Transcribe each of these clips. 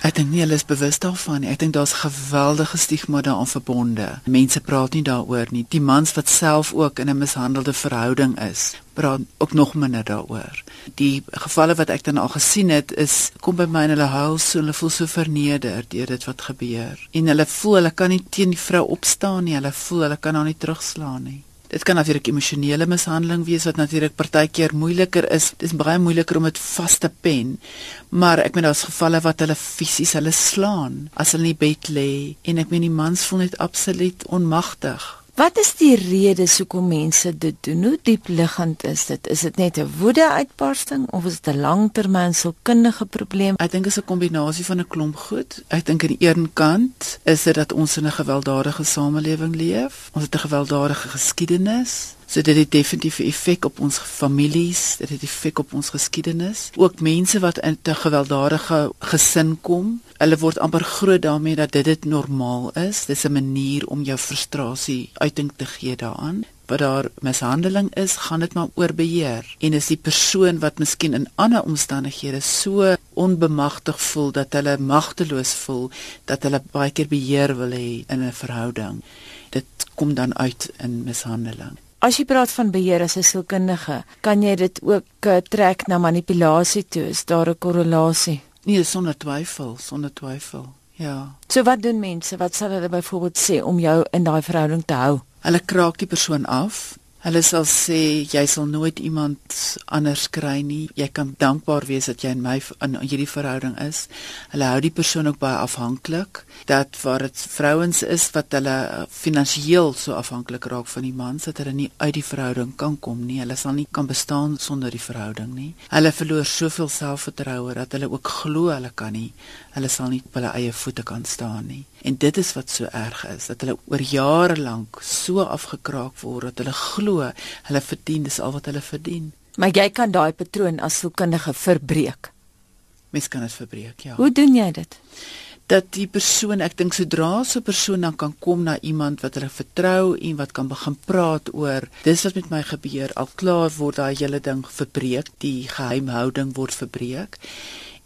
Ek dink nie hulle is bewus daarvan nie. Ek dink daar's geweldige stigma daaraan verbonde. Mense praat nie daaroor nie. Die mans wat self ook in 'n mishandelde verhouding is, praat ook nog minder daaroor. Die gevalle wat ek dan al gesien het, is kom by my en hulle huil so, hulle voel so verneder deur dit wat gebeur. En hulle voel hulle kan nie teen die vrou opstaan nie. Hulle voel hulle kan haar nie terugslaan nie. Dit kan natuurlik emosionele mishandeling wees wat natuurlik partykeer moeiliker is. Dit is baie moeiliker om dit vas te pen. Maar ek meen daar's gevalle wat hulle fisies hulle slaan as hulle in die bed lê en ek meen die mans voel net absoluut onmagtig. Wat is die rede hoekom mense dit doen? Hoe diep liggend is dit? Is dit net 'n woede-uitbarsting of is dit 'n langtermynsielkundige probleem? Ek dink dit is 'n kombinasie van 'n klomp goed. Ek dink aan die een kant is dit dat ons in 'n gewelddadige samelewing leef. Ons het 'n gewelddadige geskiedenis. So dit het definitief 'n effek op ons families, dit het 'n effek op ons geskiedenis. Ook mense wat in 'n gewelddadige gesin kom, hulle word amper groot daarmee dat dit dit normaal is. Dis 'n manier om jou frustrasie uiting te gee daaraan. Wat daar mishandeling is, gaan dit maar oor beheer. En is die persoon wat miskien in ander omstandighede so onbemagtig voel dat hulle magteloos voel, dat hulle baie keer beheer wil hê in 'n verhouding. Dit kom dan uit in mishandeling. As jy praat van beheer as 'n sielkundige, kan jy dit ook uh, trek na manipulasie toe? Is daar 'n korrelasie? Nee, sonder twyfel, sonder twyfel. Ja. So wat doen mense? Wat sal hulle byvoorbeeld sê om jou in daai verhouding te hou? Hulle kraak die persoon af. Hulle sal sê jy sal nooit iemand anders kry nie. Jy kan dankbaar wees dat jy in my in hierdie verhouding is. Hulle hou die persoon ook baie afhanklik. Dat waar dit vrouens is wat hulle eh, finansiëel so afhanklik raak van die man, dat hulle nie uit die verhouding kan kom nie. Hulle sal nie kan bestaan sonder die verhouding nie. Hulle verloor soveel selfvertroue dat hulle ook glo hulle kan nie. Hulle sal nie op hulle eie voete kan staan nie. En dit is wat so erg is dat hulle oor jare lank so afgekraak word dat hulle glo hulle verdien dis al wat hulle verdien. Maar jy kan daai patroon as sielkundige verbreek. Mens kan dit verbreek, ja. Hoe doen jy dit? Dat die persoon, ek dink sodra so 'n persoon dan kan kom na iemand wat hulle vertrou en wat kan begin praat oor dis wat met my gebeur, al klaar word daai hele ding verbreek, die geheimhouding word verbreek.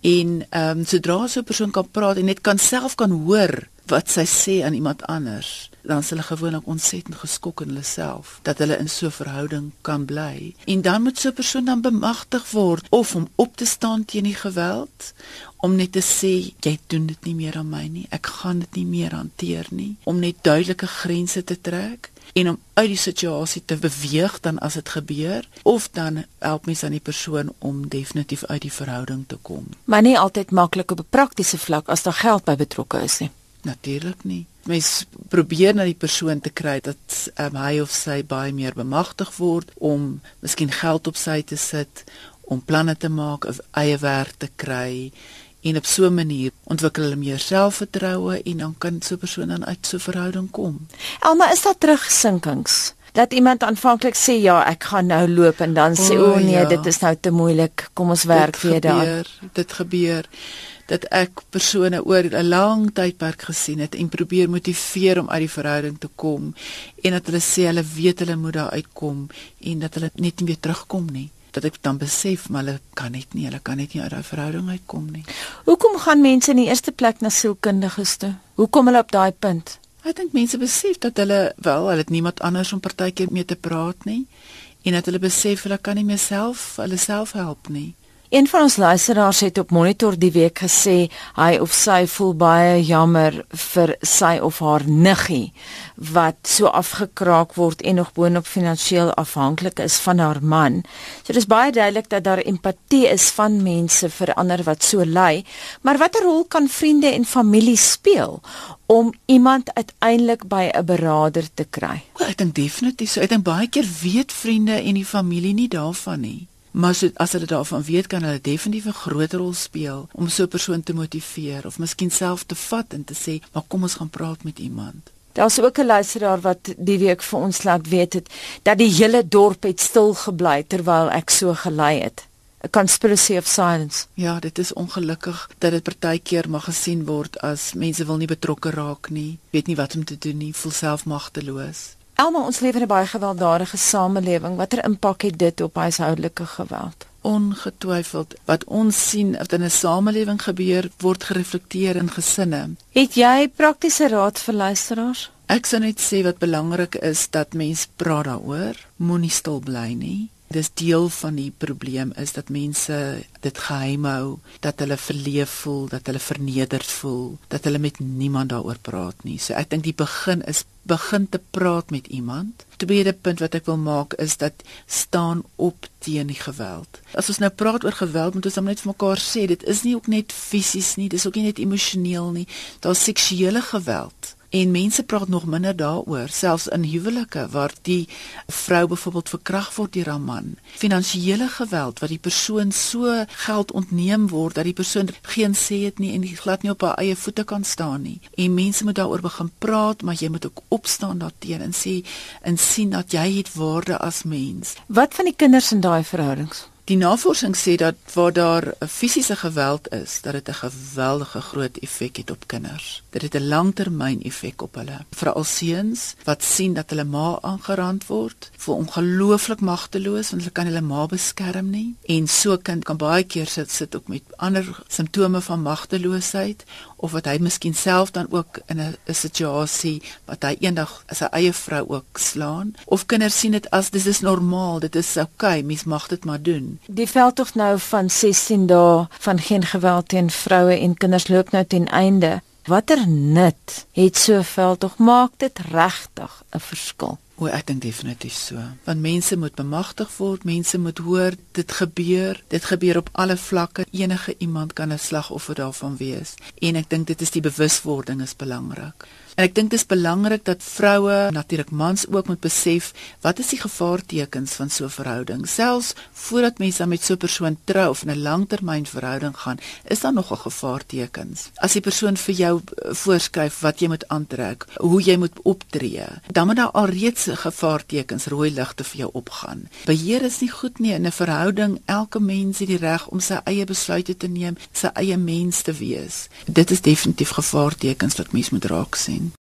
En ehm um, sodra so 'n persoon kan praat en net kan self kan hoor wat sy sê aan iemand anders, dan is hulle gewoonlik ontsettend geskok in hulle self dat hulle in so 'n verhouding kan bly. En dan moet so 'n persoon dan bemagtig word of om op te staan teen die geweld, om net te sê jy doen dit nie meer aan my nie. Ek gaan dit nie meer hanteer nie. Om net duidelike grense te trek en om uit die situasie te beweeg dan as dit gebeur of dan help mens aan die persoon om definitief uit die verhouding te kom. Maar nie altyd maklik op 'n praktiese vlak as daar geld by betrokke is nie. Natuurlik nie. Mens probeer na die persoon te kry dat um, hy of sy baie meer bemagtig word om miskien geld op sy te sit, om planne te maak, 'n eie werk te kry en op so 'n manier ontwikkel hulle meer selfvertroue en dan kan so 'n persoon dan uit so 'n verhouding kom. Elma, is daar terugsinkings? Dat iemand aanvanklik sê ja, ek gaan nou loop en dan sê o oh, nee, ja. dit is nou te moeilik. Kom ons werk weer daar. Dit gebeur dat ek persone oor 'n lang tydperk gesien het en probeer motiveer om uit die verhouding te kom en dat hulle sê hulle weet hulle moet daar uitkom en dat hulle net nie weer terugkom nie dat ek dan besef maar hulle kan net nie hulle kan net nie uit daai verhouding uitkom nie. Hoekom gaan mense in die eerste plek na sielkundiges toe? Hoekom hulle op daai punt? Ek dink mense besef dat hulle wel, hulle het niemand anders om partykeer mee te praat nie en dat hulle besef hulle kan nie meer self hulle self help nie. Een van ons luisteraars het op Monitor die week gesê hy of sy voel baie jammer vir sy of haar niggie wat so afgekraak word en nog boonop finansiëel afhanklik is van haar man. So dis baie duidelik dat daar empatie is van mense vir ander wat so ly, maar watter rol kan vriende en familie speel om iemand uiteindelik by 'n beraader te kry? Well, ek dink definitief so. Ek dink baie keer weet vriende en die familie nie daarvan nie. Maar so, as hulle daarvan weet kan hulle definitief 'n groot rol speel om so 'n persoon te motiveer of miskien self te vat en te sê, "Maar kom ons gaan praat met iemand." Daar's ook 'n luisteraar wat die week vir ons laat weet het dat die hele dorp het stil gebly terwyl ek so gelei het. 'n Conspiracy of silence. Ja, dit is ongelukkig dat dit partykeer mag gesien word as mense wil nie betrokke raak nie, weet nie wat om te doen nie, voel self magteloos. Elma, ons leef in 'n baie gewelddadige samelewing. Watter impak het dit op huishoudelike geweld? ongetwyfeld wat ons sien wat in 'n samelewing gebeur word gereflekteer in gesinne. Het jy praktiese raad vir luisteraars? Ek sou net sê wat belangrik is dat mens praat daaroor, moenie stil bly nie. Dis deel van die probleem is dat mense dit geheim hou, dat hulle verleef voel, dat hulle vernederd voel, dat hulle met niemand daaroor praat nie. So ek dink die begin is begin te praat met iemand. Tweede punt wat ek wil maak is dat staan op teen die geweld. As ons nou praat oor geweld, moet ons dan net vir mekaar sê dit is nie ook net fisies nie, dis ook nie net emosioneel nie. Daar's seksuele geweld. En mense praat nog minder daaroor, selfs in huwelike waar die vrou byvoorbeeld verkragt word deur haar man. Finansiële geweld wat die persoon so geld ontneem word dat die persoon geen sê het nie en glad nie op haar eie voete kan staan nie. En mense moet daaroor begin praat, maar jy moet ook opstaan daarteenoor en sê en sien dat jy het waarde as mens. Wat van die kinders in daai verhoudings? Die navorsing sê dat waar daar 'n fisiese geweld is, dat dit 'n geweldige groot effek het op kinders. Dit het 'n langtermyn effek op hulle. Veral seuns wat sien dat hulle ma aangerand word, voel ongelooflik magteloos want hulle kan hulle ma beskerm nie. En so kind kan baie keer sit sit ook met ander simptome van magteloosheid of wat hy miskien self dan ook in 'n situasie wat hy eendag sy eie vrou ook slaan of kinders sien dit as dis is normaal, dit is oukei, okay, mens mag dit maar doen. Die veldtog nou van 16 dae van geen geweld teen vroue en kinders loop nou ten einde. Watter nut het so veldtog maak dit regtig 'n verskil? O, ek dink definitief so. Want mense moet bemagtig word, mense moet hoor dit gebeur. Dit gebeur op alle vlakke. Enige iemand kan 'n slagoffer daarvan wees. En ek dink dit is die bewuswording is belangrik. En ek dink dit is belangrik dat vroue, natuurlik mans ook moet besef wat is die gevaartekens van so 'n verhouding. Selfs voordat mense met so 'n persoon trou of 'n langtermynverhouding gaan, is daar nog 'n gevaartekens. As die persoon vir jou eh, voorskryf wat jy moet aantrek, hoe jy moet optree, dan moet daar alreeds gevaartekens, rooi ligte vir jou opgaan. Beheer is nie goed nie in 'n verhouding. Elke mens het die reg om sy eie besluite te neem, sy eie mens te wees. Dit is definitief gevaartekens wat mens moet raak sien.